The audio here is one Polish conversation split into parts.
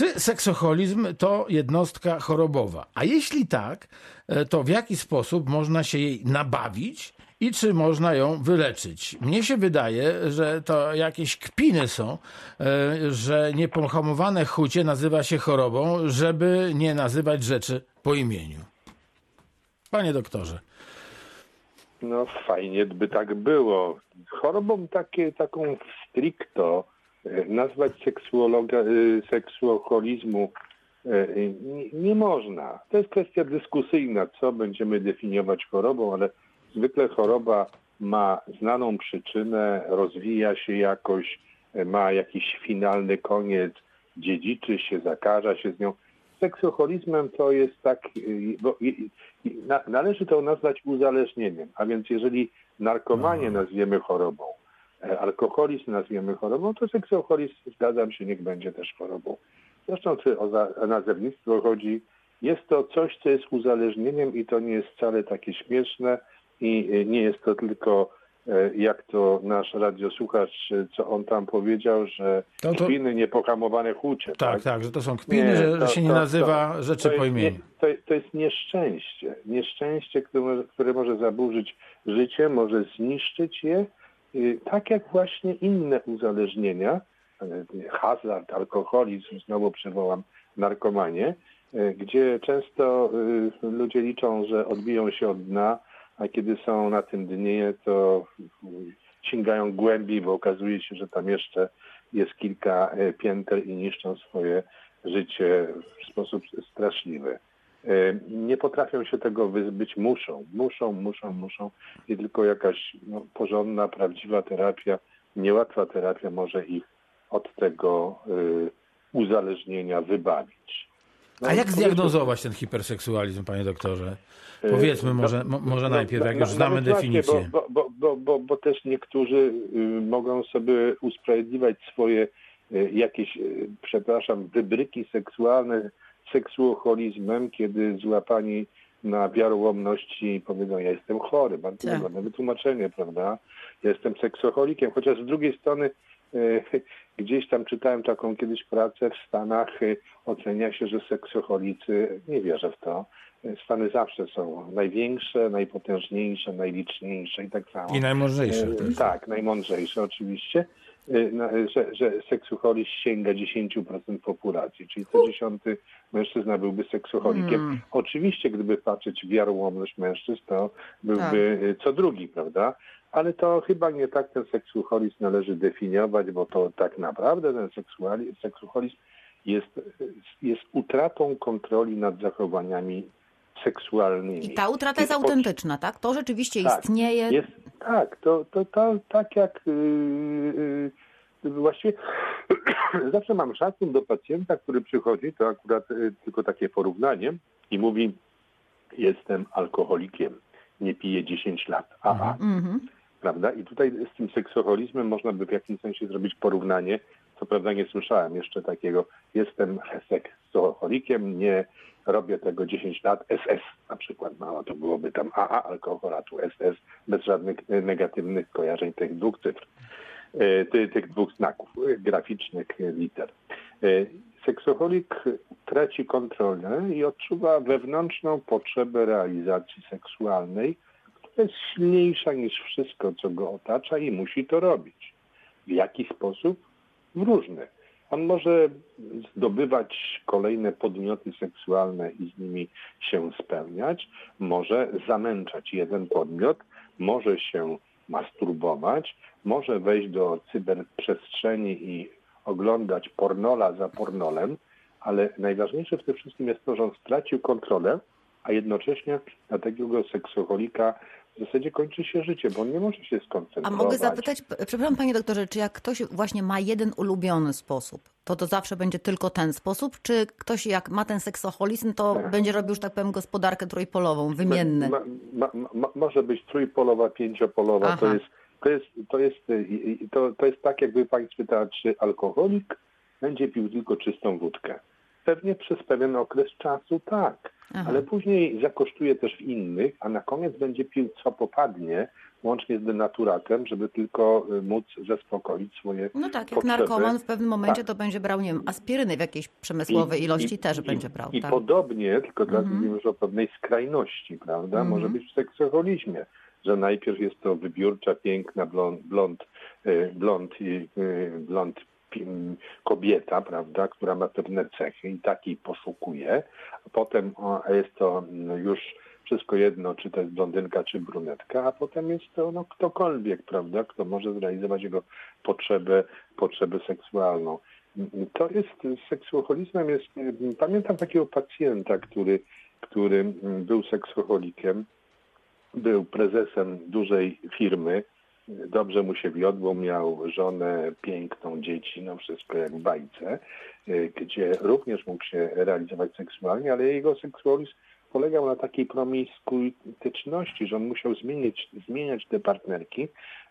Czy seksoholizm to jednostka chorobowa? A jeśli tak, e, to w jaki sposób można się jej nabawić i czy można ją wyleczyć? Mnie się wydaje, że to jakieś kpiny są, e, że niepohamowane chucie nazywa się chorobą, żeby nie nazywać rzeczy po imieniu. Panie doktorze. No fajnie by tak było. Chorobą takie, taką stricto nazwać seksuologa, e, seksuoholizmu e, nie, nie można. To jest kwestia dyskusyjna, co będziemy definiować chorobą, ale zwykle choroba ma znaną przyczynę, rozwija się jakoś, ma jakiś finalny koniec, dziedziczy się, zakaża się z nią. Seksuolizmem to jest tak, bo należy to nazwać uzależnieniem, a więc jeżeli narkomanię mhm. nazwiemy chorobą, e, alkoholizm nazwiemy chorobą, to seksuolizm, zgadzam się, niech będzie też chorobą. Zresztą czy o, nazewnictwo chodzi, jest to coś, co jest uzależnieniem i to nie jest wcale takie śmieszne i e, nie jest to tylko E, jak to nasz radiosłuchacz, co on tam powiedział, że to, to... kpiny niepohamowane hucie. Tak, tak, tak, że to są kpiny, nie, że, to, się nie to, nazywa rzeczy po imieniu. to, to jest nieszczęście. Nieszczęście, które, które może zaburzyć życie, może zniszczyć je, tak jak właśnie inne uzależnienia, e, hazard, alkoholizm, znowu przywołam narkomanię, e, gdzie często ludzie liczą, że odbiją się od dna, a kiedy są na tym dnie, to sięgają głębiej, bo okazuje się, że tam jeszcze jest kilka pięter i niszczą swoje życie w sposób straszliwy. E, nie potrafią się tego wyzbyć, muszą, muszą, muszą, muszą i tylko jakaś no, porządna, prawdziwa terapia, niełatwa terapia może ich od tego y, uzależnienia wybawić. No, A jak zdiagnozować ten hiperseksualizm, panie doktorze? Powiedzmy może, no, może no, najpierw, jak już znamy definicję. Bo, bo, bo, bo, bo też niektórzy y, mogą sobie usprawiedliwiać swoje y, jakieś, y, przepraszam, wybryki seksualne seksuocholizmem, kiedy złapani na wiarołomności powiedzą, ja jestem chory, bardzo tak. ładne wytłumaczenie, prawda? Ja jestem seksocholikiem, chociaż z drugiej strony gdzieś tam czytałem taką kiedyś pracę w Stanach, ocenia się, że seksocholicy, nie wierzę w to, Stany zawsze są największe, najpotężniejsze, najliczniejsze i tak samo. I najmądrzejsze. E, też. Tak, najmądrzejsze oczywiście, e, że, że seksucholis sięga 10% populacji, czyli co dziesiąty mężczyzna byłby seksucholikiem. Hmm. Oczywiście, gdyby patrzeć w wiarłomność mężczyzn, to byłby tak. E, co drugi, prawda? Ale to chyba nie tak ten seksucholizm należy definiować, bo to tak naprawdę ten seksualizm jest, jest utratą kontroli nad zachowaniami seksualnymi. I ta utrata jest autentyczna, tak? To rzeczywiście tak, istnieje. Jest, tak, to, to, to tak jak yy, yy, właściwie zawsze mam szacun do pacjenta, który przychodzi, to akurat yy, tylko takie porównanie i mówi jestem alkoholikiem, nie piję 10 lat. Aha. Mm Prawda? I tutaj z tym seksoholizmem można by w jakimś sensie zrobić porównanie. Co prawda nie słyszałem jeszcze takiego. Jestem seksoholikiem, nie robię tego 10 lat, SS na przykład, no to byłoby tam AA alkohol, a tu SS, bez żadnych e, negatywnych kojarzeń tych dwóch cyfr, e, tych dwóch znaków e, graficznych liter. Seksoholik traci kontrolę i odczuwa wewnętrzną potrzebę realizacji seksualnej, która jest silniejsza niż wszystko, co go otacza i musi to robić. W jaki sposób? Różny. On może zdobywać kolejne podmioty seksualne i z nimi się spełniać, może zamęczać jeden podmiot, może się masturbować, może wejść do cyberprzestrzeni i oglądać pornola za pornolem, ale najważniejsze w tym wszystkim jest to, że on stracił kontrolę, a jednocześnie dla takiego seksoholika w zasadzie kończy się życie, bo on nie może się skoncentrować. A mogę zapytać, przepraszam panie doktorze, czy jak ktoś właśnie ma jeden ulubiony sposób, to to zawsze będzie tylko ten sposób, czy ktoś jak ma ten seksoholizm, to tak. będzie robił, że tak powiem, gospodarkę trójpolową, wymienny? Ma, ma, ma, może być trójpolowa, pięciopolowa, to jest, to jest, to jest, to, to jest tak, jakby pani spytała, czy alkoholik będzie pił tylko czystą wódkę. Pewnie przez pewien okres czasu tak ale później zakosztuje też w innych, a na koniec będzie pił co popadnie, łącznie z denaturatem, żeby tylko y, móc zaspokoić swoje No tak, jak potrzeby. narkoman w pewnym momencie Tak. to będzie brał, nie wiem, aspiryny w jakiejś przemysłowej I- ilości i- też i- będzie brał. I tak. podobnie, tylko dla mówimy już o pewnej skrajności, prawda? Może być w seksoholizmie, że najpierw jest to wybiórcza, piękna blond, blond, e, blond, e, blond m, kobieta, prawda, która ma pewne cechy i takiej poszukuje, a potem jest to mm, już wszystko jedno, czy to jest blondynka, czy brunetka, a potem jest to no, ktokolwiek, prawda, kto może zrealizować jego potrzebę, potrzebę seksualną. To jest, z seksualizmem jest, pamiętam takiego pacjenta, który, który był seksoholikiem, był prezesem dużej firmy, dobrze mu się wiodło, miał żonę piękną, dzieci, no wszystko jak w bajce, y, gdzie również mógł się realizować seksualnie, ale jego seksualizm polegał na takiej promiskuityczności, że on musiał zmieniać, zmieniać te partnerki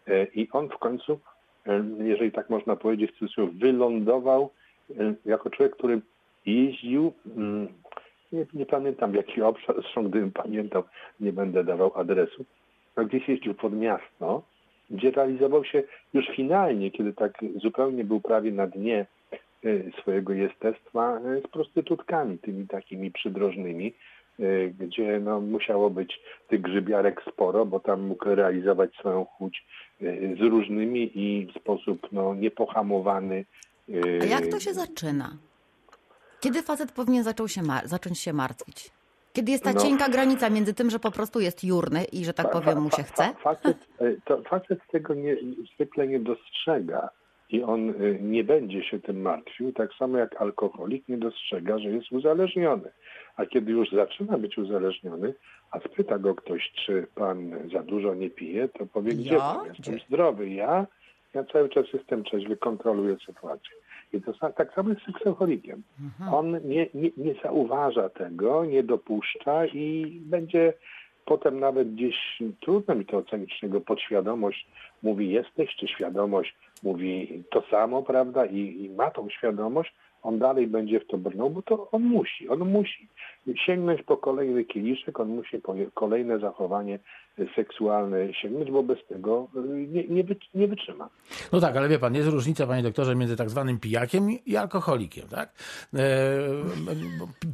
y, i on w końcu, y, jeżeli tak można powiedzieć, w wylądował jako człowiek, który jeździł, mm, nie, nie pamiętam jaki obszar, zresztą gdybym pamiętał, nie będę dawał adresu, gdzieś jeździł pod miasto, gdzie realizował się już finalnie, kiedy tak zupełnie był prawie na dnie y, swojego jestestwa y, z prostytutkami, tymi takimi przydrożnymi, y, gdzie no, musiało być tych grzybiarek sporo, bo tam mógł realizować swoją y, z różnymi i w sposób no, niepohamowany. A jak to się zaczyna? Kiedy facet powinien zaczął się zacząć się martwić? Kiedy jest ta No. cienka granica między tym, że po prostu jest jurny i że tak powiem mu się chce? fa- Facet, e, to facet tego nie, zwykle nie dostrzega i on e, nie będzie się tym martwił, tak samo jak alkoholik nie dostrzega, że jest uzależniony. A kiedy już zaczyna być uzależniony, a spyta go ktoś, czy pan za dużo nie pije, to powie, gdzie Ja? pan? Jestem Gdzie? zdrowy. Ja? Ja cały czas jestem trzeźwy, kontroluję sytuację. To tak samo jest z seksoholikiem. Mhm. On nie, nie, nie zauważa tego, nie dopuszcza i będzie potem nawet gdzieś, trudno mi to ocenić, jego podświadomość mówi jesteś, czy świadomość mówi to samo, prawda, i, i ma tą świadomość, on dalej będzie w to brnął, bo to on musi, on musi sięgnąć po kolejny kieliszek, on musi po kolejne zachowanie seksualne sięgnąć, bo bez tego y, nie, nie, wy, nie wytrzyma. No tak, ale wie pan, jest różnica, panie doktorze, między tak zwanym pijakiem i alkoholikiem, tak? E,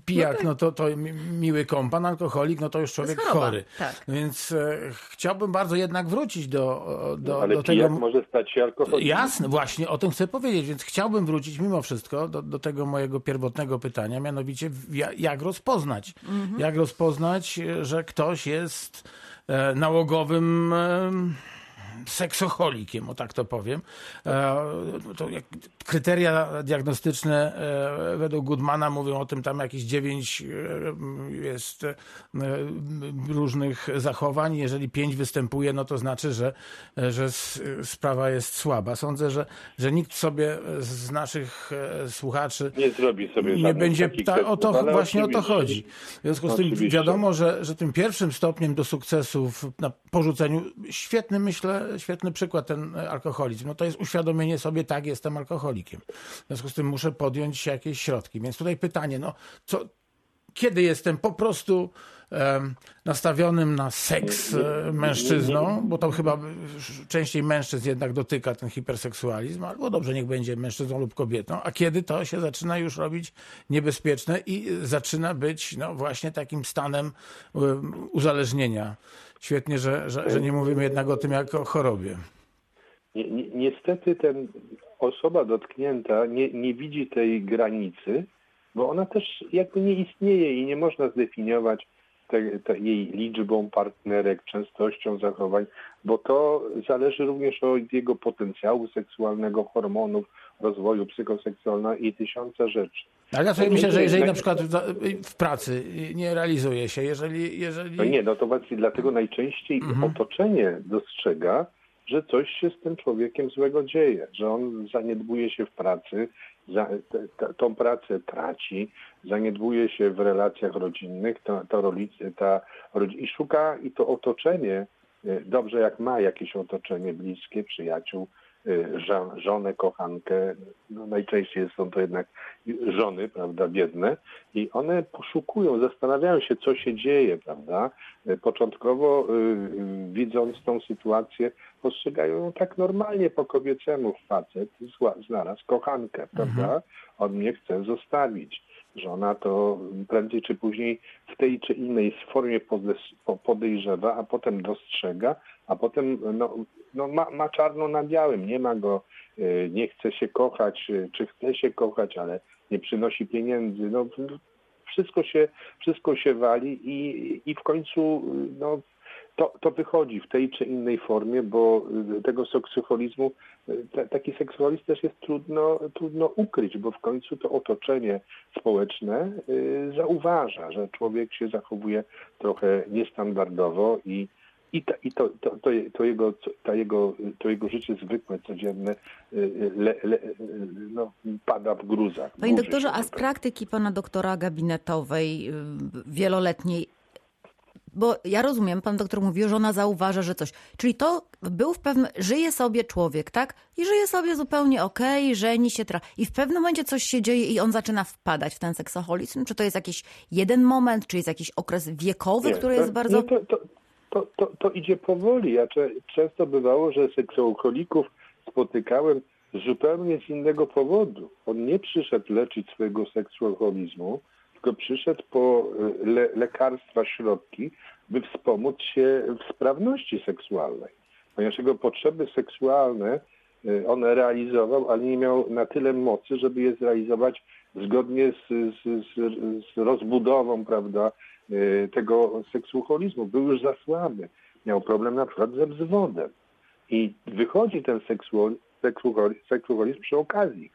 pijak, no to, to mi- miły kompan, alkoholik, no to już człowiek chory. tak. Więc e, chciałbym bardzo jednak wrócić do, do, Ale do pijak tego... może stać się alkoholikiem. Jasne, właśnie o tym chcę powiedzieć, więc chciałbym wrócić mimo wszystko do, do tego mojego pierwotnego pytania, mianowicie jak rozpoznać, jak rozpoznać, e, że ktoś jest e, nałogowym e, seksoholikiem, o tak to powiem. E, to jak kryteria diagnostyczne e, według Goodmana mówią o tym, tam jakieś dziewięć e, jest e, różnych zachowań. Jeżeli pięć występuje, no to znaczy, że, że sprawa jest słaba. Sądzę, że, że nikt sobie z naszych słuchaczy Nie zrobi sobie nie będzie. Ta, o to, ale właśnie o to oczywiście- chodzi. W związku z tym Oczywiście. wiadomo, że, że tym pierwszym stopniem do sukcesów na porzuceniu, świetny myślę, świetny przykład ten alkoholizm, no to jest uświadomienie sobie, tak, jestem alkoholikiem. W związku z tym muszę podjąć jakieś środki. Więc tutaj pytanie, no co, kiedy jestem po prostu em, nastawionym na seks e, mężczyzną, bo to chyba częściej mężczyzn jednak dotyka ten hiperseksualizm, albo dobrze niech będzie mężczyzną lub kobietą, a kiedy to się zaczyna już robić niebezpieczne i zaczyna być no właśnie takim stanem em, uzależnienia. Świetnie, że, że, że nie mówimy jednak o tym jako o chorobie. Ni- ni- Niestety ten osoba dotknięta nie, nie widzi tej granicy, bo ona też jakby nie istnieje i nie można zdefiniować te, te jej liczbą partnerek, częstością zachowań, bo to zależy również od jego potencjału seksualnego, hormonów, rozwoju psychoseksualnego i tysiąca rzeczy. Ale ja sobie myślę, że jeżeli Tak. na przykład w- pracy nie realizuje się, jeżeli... jeżeli... No nie, no to właśnie dlatego najczęściej otoczenie dostrzega, że coś się z tym człowiekiem złego dzieje, że on zaniedbuje się w pracy, za, tą pracę traci, zaniedbuje się w relacjach rodzinnych, rolicy, ta, i szuka i to otoczenie, e, dobrze jak ma jakieś otoczenie bliskie, przyjaciół, e, żonę, kochankę, no najczęściej są to jednak żony, prawda, biedne, I one poszukują, zastanawiają się, co się dzieje, prawda? Początkowo y, widząc tą sytuację, postrzegają ją tak normalnie po kobiecemu. Facet znalazł kochankę, prawda? Mhm. On mnie chce zostawić. Żona to prędzej czy później w tej czy innej formie podejrzewa, a potem dostrzega, a potem no, no ma, ma czarno na białym, nie ma go, y, nie chce się kochać, y, czy chce się kochać, ale nie przynosi pieniędzy. No, wszystko się, wszystko się wali i, i w końcu no, to, to wychodzi w tej czy innej formie, bo tego seksualizmu, taki seksualizm też jest trudno, trudno ukryć, bo w końcu to otoczenie społeczne y, zauważa, że człowiek się zachowuje trochę niestandardowo i i, ta, i to, to, to, to, jego, to, jego, to jego życie zwykłe, codzienne y, le, le, no, pada w gruzach. Panie doktorze, a z praktyki pana doktora gabinetowej y, wieloletniej bo ja rozumiem, pan doktor mówił, że ona zauważa, że coś. Czyli to był w pewnym, żyje sobie człowiek, tak? I żyje sobie zupełnie okej, okay, żeni się, tra... i w pewnym momencie coś się dzieje i on zaczyna wpadać w ten seksoholizm? Czy to jest jakiś jeden moment, czy jest jakiś okres wiekowy, nie, który to, jest bardzo... Nie, to, to, to, to, to idzie powoli. Ja często bywało, że seksualkolików spotykałem zupełnie z innego powodu. On nie przyszedł leczyć swojego seksualholizmu, tylko przyszedł po e, le lekarstwa, środki, by wspomóc się w sprawności seksualnej. Ponieważ jego potrzeby seksualne e, on realizował, ale nie miał na tyle mocy, żeby je zrealizować zgodnie z, z, z, rozbudową, prawda, Y, tego seksualizmu. Był już za słaby. Miał problem na przykład ze wzwodem. I wychodzi ten seksualizm przy okazji.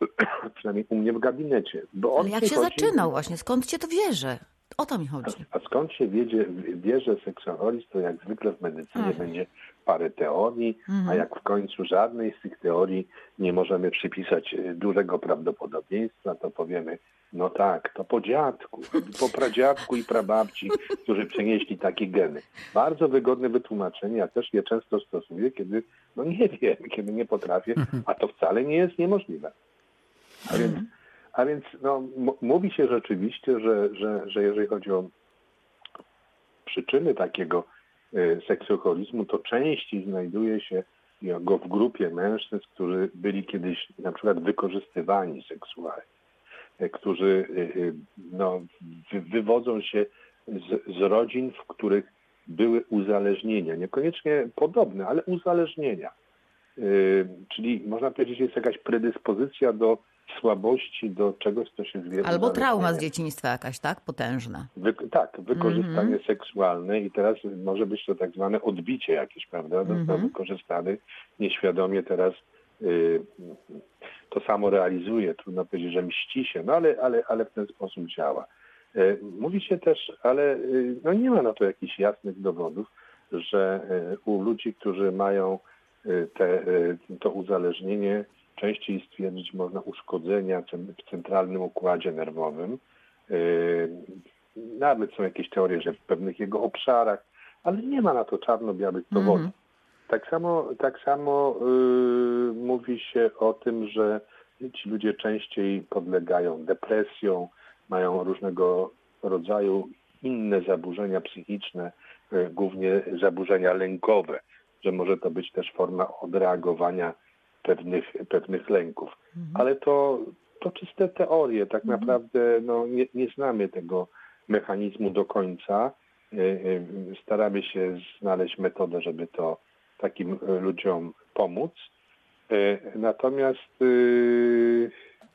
Przynajmniej u mnie w gabinecie. Bo Ale jak się chodzi... zaczynał właśnie? Skąd cię to wierzy? O to mi chodzi. A, a skąd się wiedzie, bierze seksualizm, to jak zwykle w medycynie Ach. będzie parę teorii, mhm. a jak w końcu żadnej z tych teorii nie możemy przypisać y, dużego prawdopodobieństwa, to powiemy, no tak, to po dziadku, po pradziadku i prababci, którzy przenieśli takie geny. Bardzo wygodne wytłumaczenie, ja też je często stosuję, kiedy, no nie wiem, kiedy nie potrafię, a to wcale nie jest niemożliwe. A więc, a więc no, mówi się rzeczywiście, że, że, że jeżeli chodzi o przyczyny takiego y, seksualizmu, to częściej znajduje się go w grupie mężczyzn, którzy byli kiedyś na przykład wykorzystywani seksualnie. E, którzy no, wywodzą się z, z rodzin, w których były uzależnienia, niekoniecznie podobne, ale uzależnienia. Czyli można powiedzieć, że jest jakaś predyspozycja do słabości, do czegoś, co się zwie. Albo trauma z dzieciństwa jakaś, tak? Potężna. Wy, tak, wykorzystanie mm -hmm. seksualne i teraz może być to tak zwane odbicie jakieś, prawda? Został mm -hmm. wykorzystany nieświadomie teraz y, to samo realizuje, trudno powiedzieć, że mści się, no ale, ale, ale w ten sposób działa. E, mówi się też, ale e, no nie ma na to jakichś jasnych dowodów, że e, u ludzi, którzy mają te, to uzależnienie, częściej stwierdzić można uszkodzenia w centralnym układzie nerwowym. Nawet są jakieś teorie, że w pewnych jego obszarach, ale nie ma na to czarno-białych dowodów. Mm. Tak samo, tak samo yy, mówi się o tym, że ci ludzie częściej podlegają depresją, mają różnego rodzaju inne zaburzenia psychiczne, yy, głównie zaburzenia lękowe, że może to być też forma odreagowania pewnych, pewnych lęków. Mhm. Ale to, to czyste teorie, tak mhm. naprawdę no, nie, nie znamy tego mechanizmu do końca. Yy, staramy się znaleźć metodę, żeby to takim e, ludziom pomóc. E, natomiast e,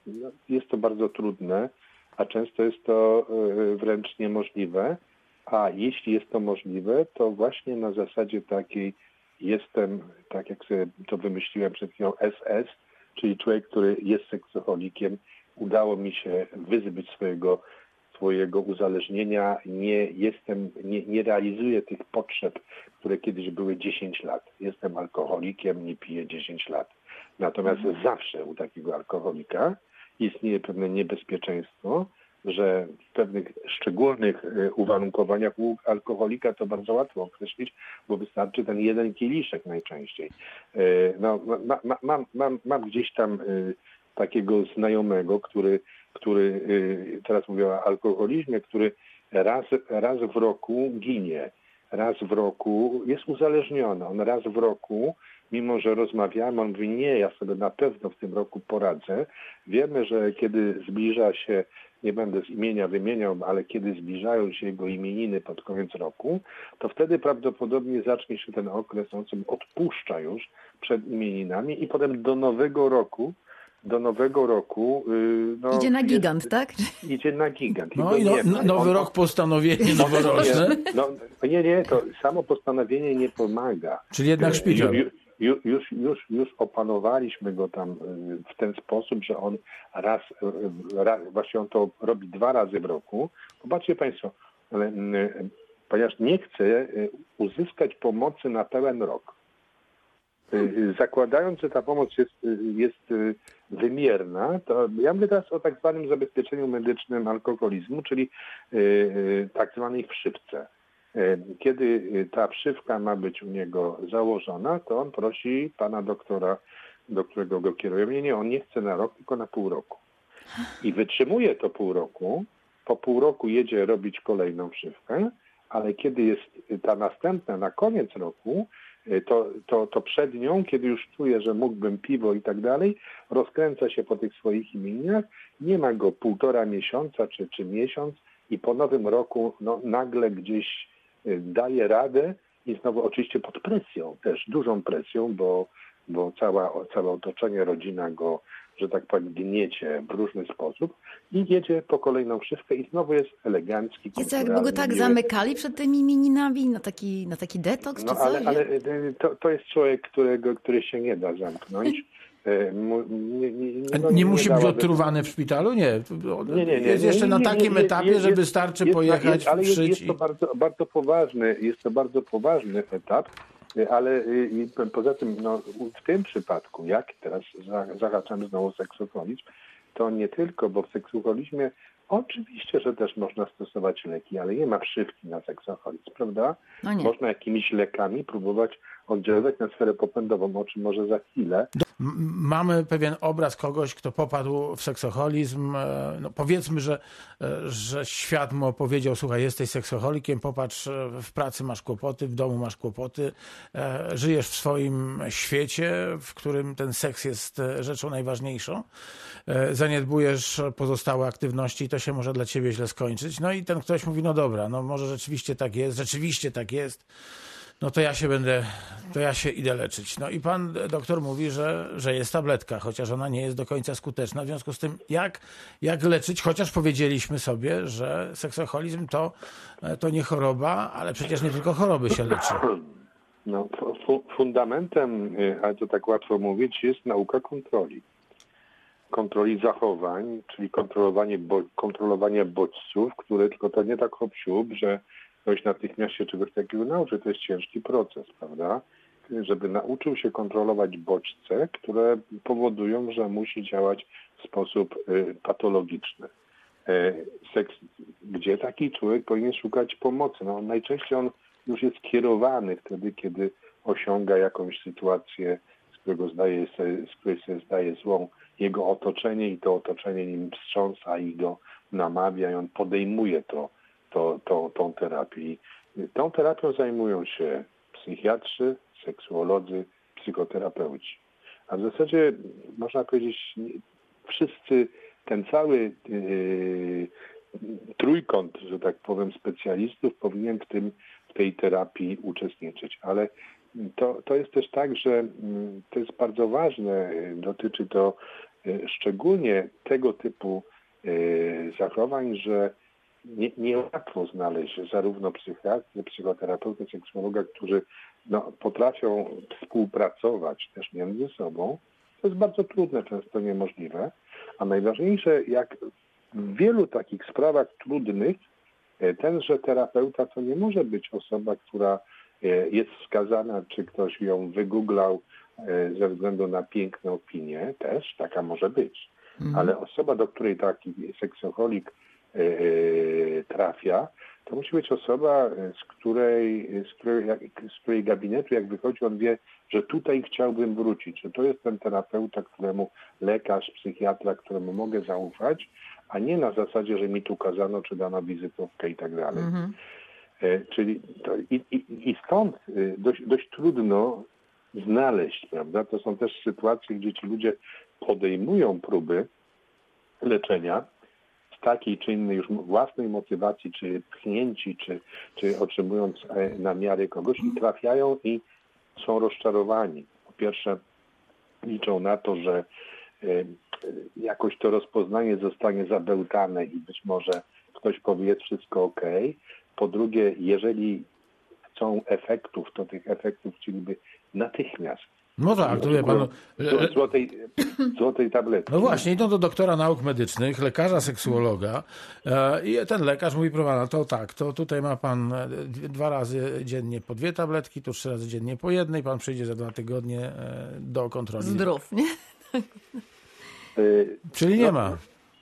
no, jest to bardzo trudne, a często jest to wręcz niemożliwe. A jeśli jest to możliwe, to właśnie na zasadzie takiej jestem, tak jak sobie to wymyśliłem przed chwilą, SS, czyli człowiek, który jest seksoholikiem, udało mi się wyzbyć swojego swojego uzależnienia, nie jestem, nie, nie realizuję tych potrzeb, które kiedyś były 10 lat. Jestem alkoholikiem, nie piję 10 lat. Natomiast mhm. zawsze u takiego alkoholika istnieje pewne niebezpieczeństwo, że w pewnych szczególnych e, uwarunkowaniach u alkoholika to bardzo łatwo określić, bo wystarczy ten jeden kieliszek najczęściej. E, no, ma, ma, mam, mam, mam gdzieś tam e, takiego znajomego, który który, teraz mówię o alkoholizmie, który raz, raz w roku ginie, raz w roku jest uzależniony. On raz w roku, mimo że rozmawiamy, on mówi, nie, ja sobie na pewno w tym roku poradzę. Wiemy, że kiedy zbliża się, nie będę z imienia wymieniał, ale kiedy zbliżają się jego imieniny pod koniec roku, to wtedy prawdopodobnie zacznie się ten okres, on sobie odpuszcza już przed imieninami i potem do nowego roku do nowego roku. y, No, Idzie na jest- gigant, tak? Idzie na gigant. No i no, nie ma. nowy On- rok postanowienie noworoczne, No, nie, nie, to samo postanowienie nie pomaga. czyli jednak szpital. Ju, ju, już, już, już opanowaliśmy go tam y, w ten sposób, że on raz, y, raz, właśnie on to robi dwa razy w roku. Popatrzcie Państwo, y, ponieważ nie chce y, uzyskać pomocy na pełen rok. Y, y, Zakładając, że ta pomoc jest, y, jest y, wymierna, to ja mówię teraz o tak zwanym zabezpieczeniu medycznym alkoholizmu, czyli y, y, tak zwanej wszywce. E, Kiedy y, ta wszywka ma być u niego założona, to on prosi pana doktora, do którego go kieruje. Nie, nie, on nie chce na rok, tylko na pół roku. I wytrzymuje to pół roku. Po pół roku jedzie robić kolejną wszywkę, ale kiedy jest ta następna na koniec roku, y, to, to, to przed nią, kiedy już czuje, że mógłbym piwo i tak dalej, rozkręca się po tych swoich imieninach, nie ma go półtora miesiąca czy, czy miesiąc i po nowym roku no, nagle gdzieś daje radę i znowu oczywiście pod presją, też dużą presją, bo, bo cała, całe otoczenie, rodzina go, że tak powiem, gniecie w różny sposób i jedzie po kolejną wszywkę i znowu jest elegancki, Jest jakby go tak miły. zamykali przed tymi imieninami na taki, na taki detoks No czy coś? ale, ale y, to, to jest człowiek, którego, który się nie da zamknąć. Mu- Nie, nie, no, musi być odtruwany w szpitalu? Nie. Nie, nie, nie. Jest nie, jeszcze nie, na takim nie, etapie, jest- że wystarczy jest- pojechać, jest, ale jest, jest to bardzo, bardzo poważny, jest to bardzo poważny etap, ale y, poza tym no, w tym przypadku, jak teraz za- zahaczamy znowu o seksoholizm, to nie tylko, bo w seksuholizmie oczywiście, że też można stosować leki, ale nie ma wszywki na seksoholizm, prawda? No nie. Można jakimiś lekami próbować oddziaływać na sferę popędową, o czym może za chwilę. Mamy pewien obraz kogoś, kto popadł w seksoholizm. E, No powiedzmy, że, e, że świat mu opowiedział, słuchaj, jesteś seksoholikiem, popatrz, e, w pracy masz kłopoty, w domu masz kłopoty, żyjesz w swoim świecie, w którym ten seks jest rzeczą najważniejszą. Zaniedbujesz pozostałe aktywności i to się może dla ciebie źle skończyć. No i ten ktoś mówi, no dobra, no może rzeczywiście tak jest, rzeczywiście tak jest no to ja się będę, to ja się idę leczyć. No i pan doktor mówi, że, że jest tabletka, chociaż ona nie jest do końca skuteczna. W związku z tym, jak, jak leczyć, chociaż powiedzieliśmy sobie, że seksoholizm to, to nie choroba, ale przecież nie tylko choroby się leczy. No, fu- fu- fundamentem, y, ale to tak łatwo mówić, jest nauka kontroli. Kontroli zachowań, czyli kontrolowanie, bo, kontrolowanie bodźców, które tylko to nie tak hop że ktoś natychmiast się czegoś takiego nauczy. To jest ciężki proces, prawda? Żeby nauczył się kontrolować bodźce, które powodują, że musi działać w sposób y, patologiczny. E, Seks, gdzie taki człowiek powinien szukać pomocy? No, najczęściej on już jest kierowany wtedy, kiedy osiąga jakąś sytuację, z, którego zdaje sobie, z której sobie zdaje złą jego otoczenie i to otoczenie nim wstrząsa i go namawia i on podejmuje to, to, to, tą terapię. Tą terapią zajmują się psychiatrzy, seksuolodzy, psychoterapeuci. A w zasadzie można powiedzieć, wszyscy, ten cały yy, trójkąt, że tak powiem, specjalistów powinien w, tym, w tej terapii uczestniczyć. Ale to, to jest też tak, że mm, to jest bardzo ważne, y, dotyczy to y, szczególnie tego typu y, zachowań, że nie, niełatwo znaleźć zarówno psychiatrę, psychoterapeutę, seksuologa, którzy no, potrafią współpracować też między sobą. To jest bardzo trudne, często niemożliwe. A najważniejsze, jak w wielu takich sprawach trudnych, e, tenże terapeuta to nie może być osoba, która e, jest wskazana, czy ktoś ją wygooglał e, ze względu na piękne opinie, też taka może być. Ale osoba, do której taki seksoholik trafia, to musi być osoba, e, z której, z, której, z której gabinetu, jak wychodzi, on wie, że tutaj chciałbym wrócić, że to jest ten terapeuta, któremu lekarz, psychiatra, któremu mogę zaufać, a nie na zasadzie, że mi tu kazano, czy dano wizytówkę i tak dalej. E, Czyli to, i, i, i stąd e, dość, dość trudno znaleźć, prawda? To są też sytuacje, gdzie ci ludzie podejmują próby leczenia z takiej czy innej już własnej motywacji, czy pchnięci, czy, czy otrzymując e, na miarę kogoś i trafiają i są rozczarowani. Po pierwsze liczą na to, że e, jakoś to rozpoznanie zostanie zabełtane i być może ktoś powie wszystko ok. Po drugie, jeżeli chcą efektów, to tych efektów chcieliby natychmiast. No tak, to wie pan. Zł- Złotej, złotej tabletki. No właśnie, idą do doktora nauk medycznych, lekarza seksuologa e, i ten lekarz mówi, proszę pana, to tak, to tutaj ma pan e, dwa razy dziennie po dwie tabletki, tu trzy razy dziennie po jednej, pan przyjdzie za dwa tygodnie e, do kontroli. Zdrów, nie? Czyli nie ma.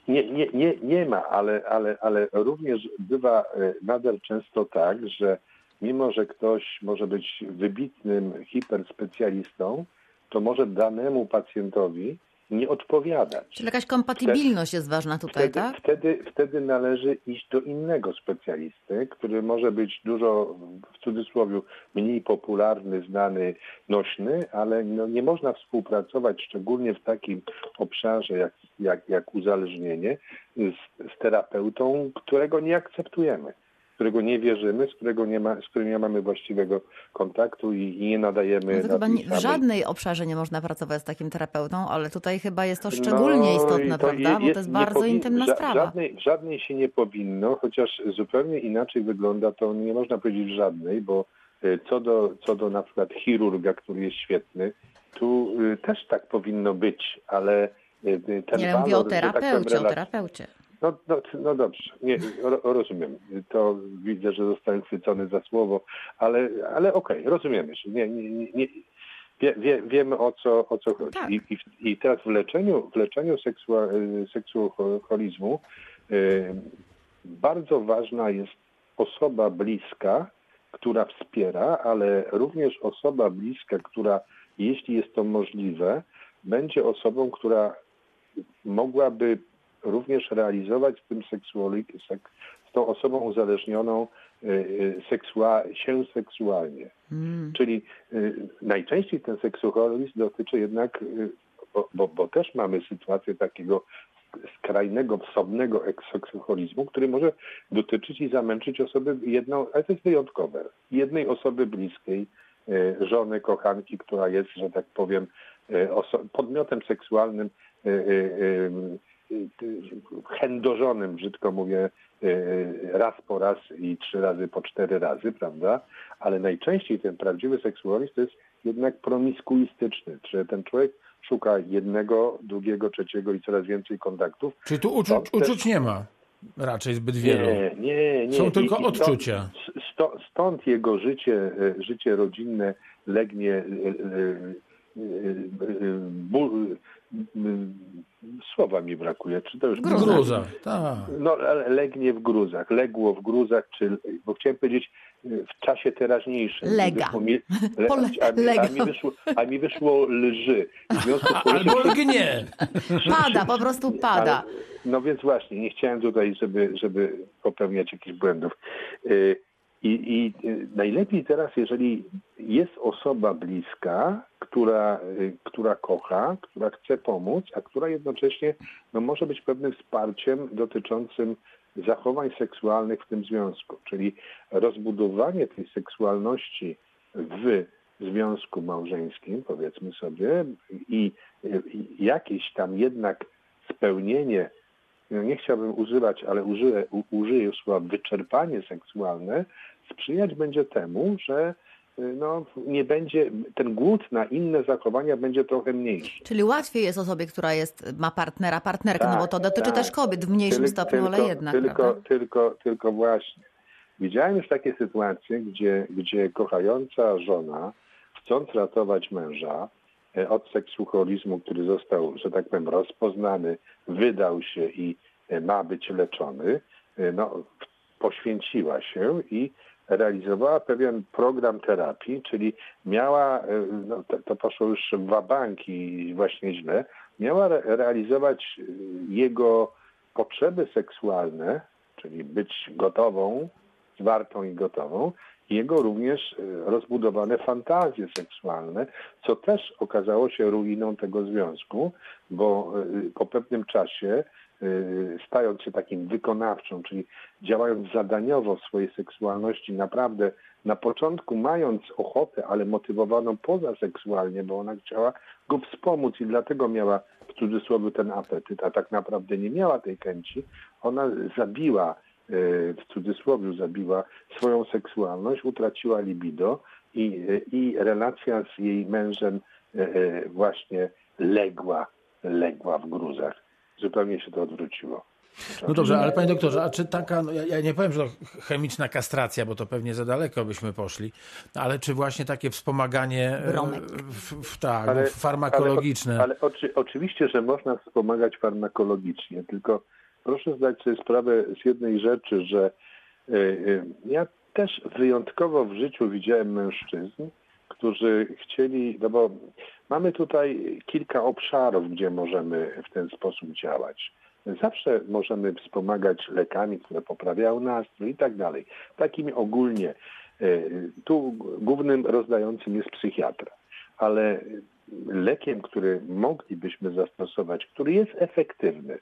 Nie, nie, nie, nie ma, ale, ale, ale również bywa e, nadal często tak, że mimo, że ktoś może być wybitnym hiperspecjalistą, to może danemu pacjentowi nie odpowiadać. Czyli jakaś kompatybilność jest ważna tutaj, Wtedy, tak? wtedy, wtedy należy iść do innego specjalisty, który może być dużo, w cudzysłowie, mniej popularny, znany, nośny, ale no nie można współpracować, szczególnie w takim obszarze jak, jak, jak uzależnienie, z, z terapeutą, którego nie akceptujemy którego nie wierzymy, z, którego nie ma, z którym nie mamy właściwego kontaktu i, nie nadajemy. No to chyba w żadnej obszarze nie można pracować z takim terapeutą, ale tutaj chyba jest to szczególnie No istotne, to prawda? Bo to jest bardzo powin- intymna ża- sprawa. Żadnej, w żadnej się nie powinno, chociaż zupełnie inaczej wygląda to, nie można powiedzieć w żadnej, bo y, co do, co do na przykład chirurga, który jest świetny, tu y, też tak powinno być, ale y, ten Nie, walor, mówię o że tak powiem, terapeucie, o terapeucie. No, no, no dobrze, nie, ro, rozumiem. To widzę, że zostałem chwycony za słowo, ale, ale okej, rozumiemy się. Nie, nie, nie. Wie, wie, wiemy o co, o co chodzi. Tak. I, i, I teraz w leczeniu, w leczeniu seksua, seksuocholizmu y, bardzo ważna jest osoba bliska, która wspiera, ale również osoba bliska, która, jeśli jest to możliwe, będzie osobą, która mogłaby również realizować z tym seksuali- sek, z tą osobą uzależnioną y, y, seksua, się seksualnie. Mm. Czyli y, najczęściej ten seksualizm dotyczy jednak, bo, bo, bo też mamy sytuację takiego skrajnego, wsobnego seksualizmu, który może dotyczyć i zamęczyć osoby jedną, ale to jest wyjątkowe, jednej osoby bliskiej, żony, kochanki, która jest, że tak powiem, podmiotem seksualnym chędożonym, brzydko mówię, y, raz po raz i trzy razy po cztery razy, prawda? Ale najczęściej ten prawdziwy seksualizm to jest jednak promiskuistyczny, że ten człowiek szuka jednego, drugiego, trzeciego i coraz więcej kontaktów. Czyli tu uczu, Stąd też- uczuć nie ma raczej zbyt wielu. Nie, nie, nie. Są tylko stąd- odczucia. Stąd, stąd jego życie, życie rodzinne legnie m, słowa mi brakuje, czy to już W Gruzach. gruzach, tak. no, ale legnie w gruzach, legło w gruzach, czy, bo chciałem powiedzieć w czasie teraźniejszym. Lega. Mi, le, Pole- a, mi, a, mi wyszło, a mi wyszło lży. W związku z tym, Albo lgnie. Pada, po prostu pada. ale, no więc właśnie, nie chciałem tutaj, żeby, żeby popełniać jakichś błędów. Y, I, I y, najlepiej teraz, jeżeli jest osoba bliska, która, y, która kocha, która chce pomóc, a która jednocześnie no, może być pewnym wsparciem dotyczącym zachowań seksualnych w tym związku. Czyli rozbudowanie tej seksualności w związku małżeńskim, powiedzmy sobie, i, i jakieś tam jednak spełnienie, no nie chciałbym używać, ale użyję, u- użyję słowa wyczerpanie seksualne, sprzyjać będzie temu, że y, no, nie będzie, ten głód na inne zachowania będzie trochę mniejszy. Czyli łatwiej jest osobie, która jest, ma partnera, partnerkę, no bo to Tak, dotyczy tak. też kobiet w mniejszym Tyl- stopniu, ale tylko, jednak, Tylko, prawda? tylko, tylko właśnie. Widziałem już takie sytuacje, gdzie, gdzie kochająca żona, chcąc ratować męża e, od seksualizmu, który został, że tak powiem, rozpoznany, wydał się i e, ma być leczony, e, no, poświęciła się i realizowała pewien program terapii, czyli miała, no, to, to poszło już w wabank i właśnie źle, miała re- realizować jego potrzeby seksualne, czyli być gotową, zwartą i gotową, jego również e, rozbudowane fantazje seksualne, co też okazało się ruiną tego związku, bo e, po pewnym czasie, e, stając się takim wykonawczą, czyli działając zadaniowo w swojej seksualności, naprawdę na początku mając ochotę, ale motywowaną poza seksualnie, bo ona chciała go wspomóc i dlatego miała w cudzysłowie ten apetyt, a tak naprawdę nie miała tej chęci, ona zabiła w cudzysłowie zabiła swoją seksualność, utraciła libido i, i relacja z jej mężem e, e, właśnie legła, legła w gruzach. Zupełnie się to odwróciło. No dobrze, ale panie doktorze, a czy taka, no ja, ja, nie powiem, że to chemiczna kastracja, bo to pewnie za daleko byśmy poszli, ale czy właśnie takie wspomaganie w, w, tak, ale, farmakologiczne? Ale, ale oczy, oczywiście, że można wspomagać farmakologicznie, tylko proszę zdać sobie sprawę z jednej rzeczy, że e, e, ja też wyjątkowo w życiu widziałem mężczyzn, którzy chcieli, no bo mamy tutaj kilka obszarów, gdzie możemy w ten sposób działać. Zawsze możemy wspomagać lekami, które poprawiają nastrój i tak dalej. Takimi ogólnie. E, tu głównym rozdającym jest psychiatra, ale lekiem, który moglibyśmy zastosować, który jest efektywny,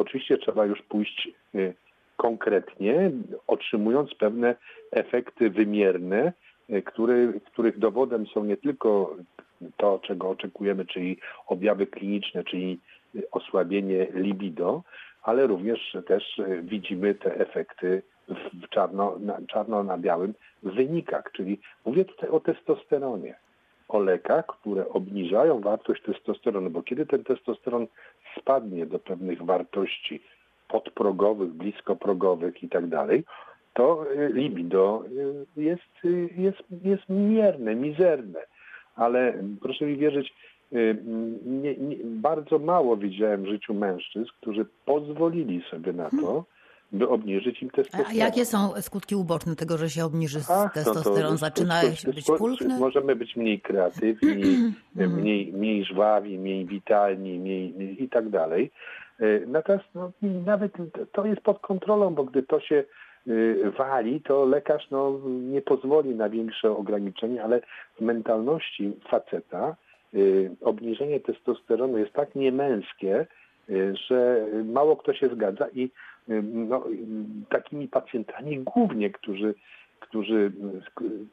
Oczywiście trzeba już pójść y, konkretnie, otrzymując pewne efekty wymierne, y, który, których dowodem są nie tylko to, czego oczekujemy, czyli objawy kliniczne, czyli osłabienie libido, ale również też y, widzimy te efekty w czarno na, czarno na białym wynikach, czyli mówię tutaj o testosteronie. O lekach, które obniżają wartość testosteronu, bo kiedy ten testosteron spadnie do pewnych wartości podprogowych, bliskoprogowych i tak dalej, to y, libido y, jest, y, jest, jest mierne, mizerne. Ale proszę mi wierzyć, nie, nie, bardzo mało widziałem w życiu mężczyzn, którzy pozwolili sobie na to, by obniżyć im testosteron. A jakie są skutki uboczne tego, że się obniży Ach, testosteron? No Zaczyna być pulchny? Możemy być mniej kreatywni, mhm. mniej, mniej żwawi, mniej witalni mniej, i tak dalej. E, natomiast no, nawet to jest pod kontrolą, bo gdy to się e, wali, to lekarz no, nie pozwoli na większe ograniczenie, ale w mentalności faceta e, obniżenie testosteronu jest tak niemęskie, że mało kto się zgadza i no, takimi pacjentami głównie, którzy, którzy,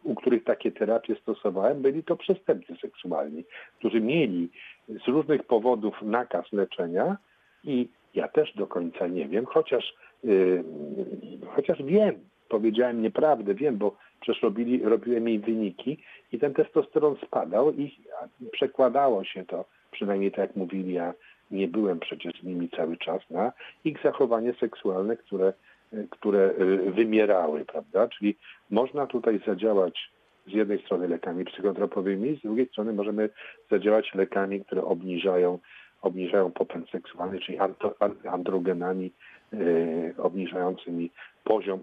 u których takie terapie stosowałem, byli to przestępcy seksualni, którzy mieli z różnych powodów nakaz leczenia i ja też do końca nie wiem, chociaż, yy, chociaż wiem, powiedziałem nieprawdę, wiem, bo przecież robili, robiłem jej wyniki i ten testosteron spadał i przekładało się to, przynajmniej tak mówili, ja nie byłem przecież z nimi cały czas na ich zachowanie seksualne, które, które y, wymierały, prawda? Czyli można tutaj zadziałać z jednej strony lekami psychotropowymi, z drugiej strony możemy zadziałać lekami, które obniżają, obniżają popęd seksualny, czyli androgenami obniżającymi poziom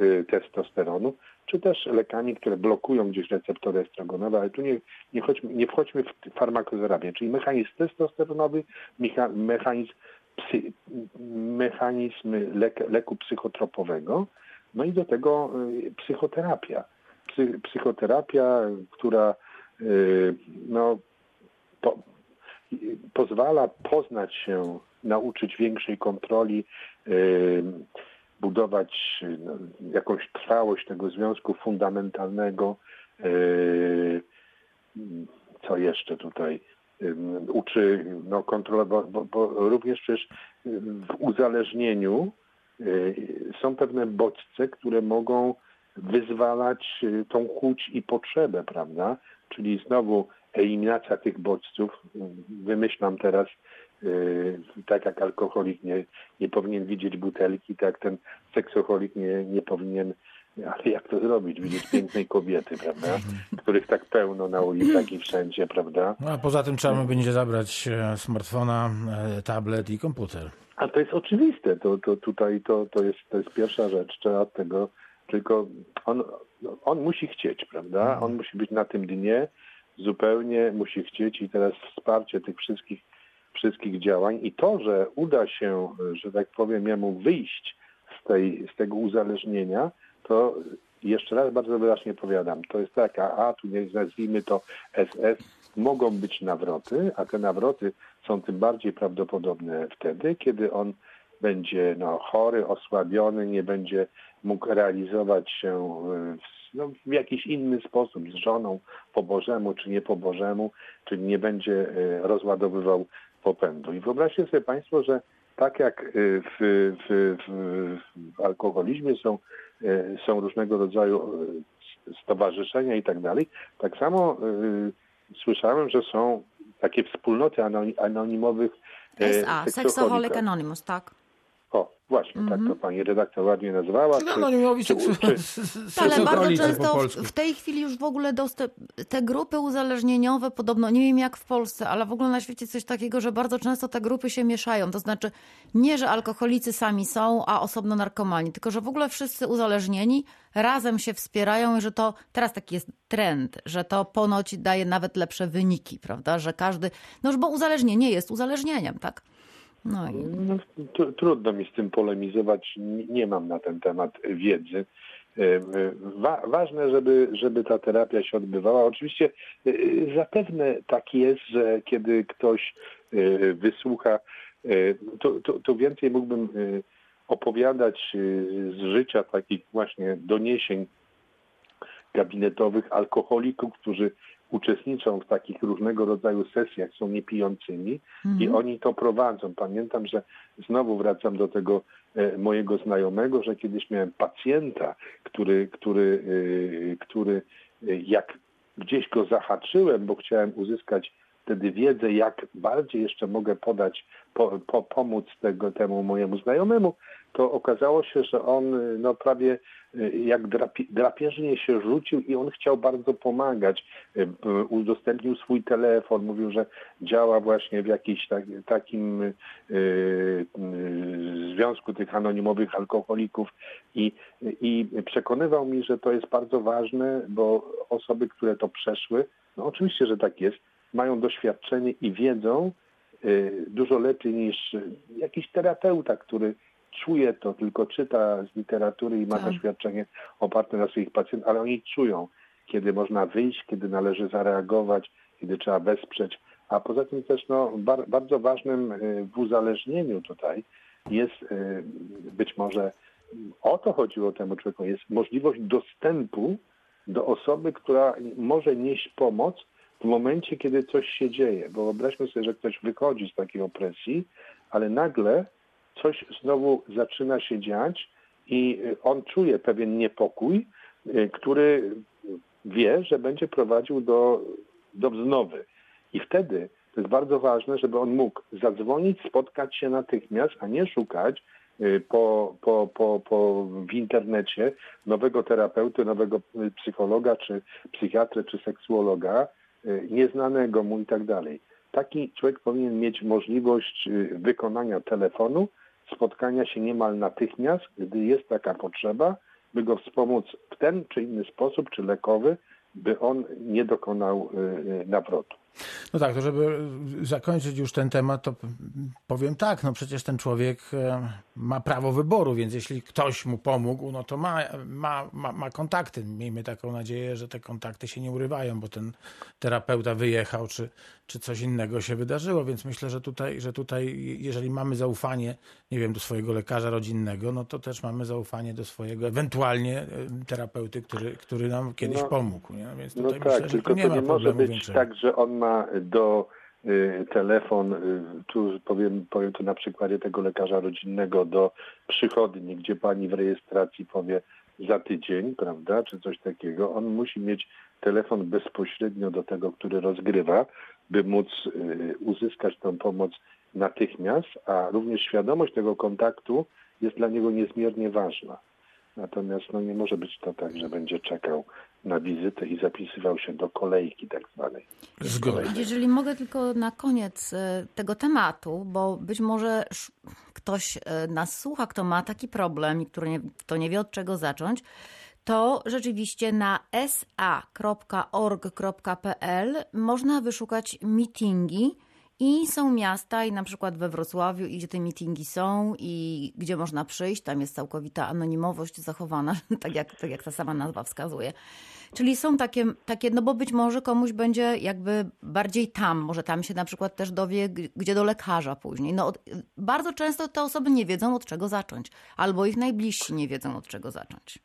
yy, testosteronu, czy też lekami, które blokują gdzieś receptory estrogonowe, ale tu nie, nie, chodźmy, nie wchodźmy w farmakozerapię, czyli mechanizm testosteronowy, mechanizm, psy, mechanizm lek, leku psychotropowego, no i do tego y, psychoterapia. Psy, psychoterapia, która y, no, po, pozwala poznać się, nauczyć większej kontroli, y, budować no, jakąś trwałość tego związku fundamentalnego. E, co jeszcze tutaj uczy no, kontrolować, bo, bo również przecież w uzależnieniu są pewne bodźce, które mogą wyzwalać tą chuć i potrzebę, prawda? Czyli znowu eliminacja tych bodźców. Wymyślam teraz tak jak alkoholik nie, nie powinien widzieć butelki, tak ten seksoholik nie, nie powinien ale jak to zrobić? Widzieć pięknej kobiety, prawda? Których tak pełno na ulicach i wszędzie, prawda? No, a poza tym trzeba będzie zabrać e, smartfona, e, tablet i komputer. A to jest oczywiste. To, to tutaj to, to, jest, to jest pierwsza rzecz. Trzeba tego, tylko on, on musi chcieć, prawda? On musi być na tym dnie zupełnie, musi chcieć i teraz wsparcie tych wszystkich wszystkich działań i to, że uda się, że tak powiem, jemu wyjść z, tej, z tego uzależnienia, to jeszcze raz bardzo wyraźnie powiadam, to jest tak, a, tu nie nazwijmy to SS, mogą być nawroty, a te nawroty są tym bardziej prawdopodobne wtedy, kiedy on będzie no, chory, osłabiony, nie będzie mógł realizować się w, no, w jakiś inny sposób z żoną po Bożemu czy nie po Bożemu, czyli nie będzie e, rozładowywał popędu. I wyobraźcie sobie Państwo, że tak jak e, w, w, w, alkoholizmie są, e, są różnego rodzaju stowarzyszenia i tak dalej, tak samo słyszałem, że są takie wspólnoty anonimowych SA, Sexaholic Anonymous, tak. O, właśnie, mm -hmm. tak to mhm. pani redaktor ładnie nazwała. Czy, anonimowi czy, czy, Ale bardzo często w tej chwili już w ogóle dostęp, te grupy uzależnieniowe podobno, nie wiem jak w Polsce, ale w ogóle na świecie coś takiego, że bardzo często te grupy się mieszają. To znaczy nie, że alkoholicy sami są, a osobno narkomani, tylko że w ogóle wszyscy uzależnieni razem się wspierają i że to teraz taki jest trend, że to ponoć daje nawet lepsze wyniki, prawda? Że każdy, no już bo uzależnienie jest uzależnieniem, tak? No i... no, trudno mi z tym polemizować, nie mam na ten temat wiedzy. E, e, wa ważne, żeby, żeby ta terapia się odbywała. Oczywiście e, zapewne tak jest, że kiedy ktoś wysłucha, to, to, to więcej mógłbym opowiadać z życia takich właśnie doniesień gabinetowych alkoholików, którzy uczestniczą w takich różnego rodzaju sesjach, są niepijącymi mhm. i oni to prowadzą. Pamiętam, że znowu wracam do tego e, mojego znajomego, że kiedyś miałem pacjenta, który, który, e, który e, jak gdzieś go zahaczyłem, bo chciałem uzyskać wtedy wiedzę, jak bardziej jeszcze mogę podać, po, po, pomóc tego, temu mojemu znajomemu, to okazało się, że on no, prawie y, jak drapie, drapieżnie się rzucił i on chciał bardzo pomagać. Y, udostępnił swój telefon, mówił, że działa właśnie w jakimś tak, takim y, y, związku tych anonimowych alkoholików i, i przekonywał mi, że to jest bardzo ważne, bo osoby, które to przeszły, no oczywiście, że tak jest, mają doświadczenie i wiedzą y, dużo lepiej niż jakiś terapeuta, który czuje to, tylko czyta z literatury i ma tak. doświadczenie oparte na swoich pacjentach, ale oni czują, kiedy można wyjść, kiedy należy zareagować, kiedy trzeba wesprzeć. A poza tym też no, bar bardzo ważnym y, w uzależnieniu tutaj jest y, być może o to chodziło temu człowiekowi, jest możliwość dostępu do osoby, która może nieść pomoc w momencie, kiedy coś się dzieje. Bo wyobraźmy sobie, że ktoś wychodzi z takiej opresji, ale nagle coś znowu zaczyna się dziać i on czuje pewien niepokój, y, który wie, że będzie prowadził do, do wznowy. I wtedy to jest bardzo ważne, żeby on mógł zadzwonić, spotkać się natychmiast, a nie szukać y, po, po, po, po, w internecie nowego terapeuty, nowego psychologa, czy psychiatry, czy seksuologa, y, nieznanego mu i tak dalej. Taki człowiek powinien mieć możliwość wykonania telefonu, spotkania się niemal natychmiast, gdy jest taka potrzeba, by go wspomóc w ten czy inny sposób, czy lekowy, by on nie dokonał y, y, nawrotu. No tak, to żeby zakończyć już ten temat, to powiem tak, no przecież ten człowiek e, ma prawo wyboru, więc jeśli ktoś mu pomógł, no to ma, ma, ma, ma kontakty. Miejmy taką nadzieję, że te kontakty się nie urywają, bo ten terapeuta wyjechał, czy, czy coś innego się wydarzyło, więc myślę, że tutaj, że tutaj, jeżeli mamy zaufanie, nie wiem, do swojego lekarza rodzinnego, no to też mamy zaufanie do swojego ewentualnie e, terapeuty, który, który nam kiedyś no, pomógł. Nie? Więc tutaj no myślę, tak, tu nie, ma nie może być tak, że on ma do y, telefon, y, tu powiem, powiem to na przykładzie tego lekarza rodzinnego, do przychodni, gdzie pani w rejestracji powie za tydzień, prawda, czy coś takiego. On musi mieć telefon bezpośrednio do tego, który rozgrywa, by móc y, uzyskać tę pomoc natychmiast, a również świadomość tego kontaktu jest dla niego niezmiernie ważna. Natomiast no, nie może być to tak, że będzie czekał na wizytę i zapisywał się do kolejki tak zwanej. Jeżeli mogę tylko na koniec e, tego tematu, bo być może ktoś e, nas słucha, kto ma taki problem i który nie, kto nie wie od czego zacząć, to rzeczywiście na sa.org.pl można wyszukać meetingi I są miasta, i na przykład we Wrocławiu, i gdzie te meetingi są, i gdzie można przyjść, tam jest całkowita anonimowość zachowana, tak jak, tak jak ta sama nazwa wskazuje. Czyli są takie, takie, no bo być może komuś będzie jakby bardziej tam, może tam się na przykład też dowie, gdzie do lekarza później. No, bardzo często te osoby nie wiedzą od czego zacząć, albo ich najbliżsi nie wiedzą od czego zacząć.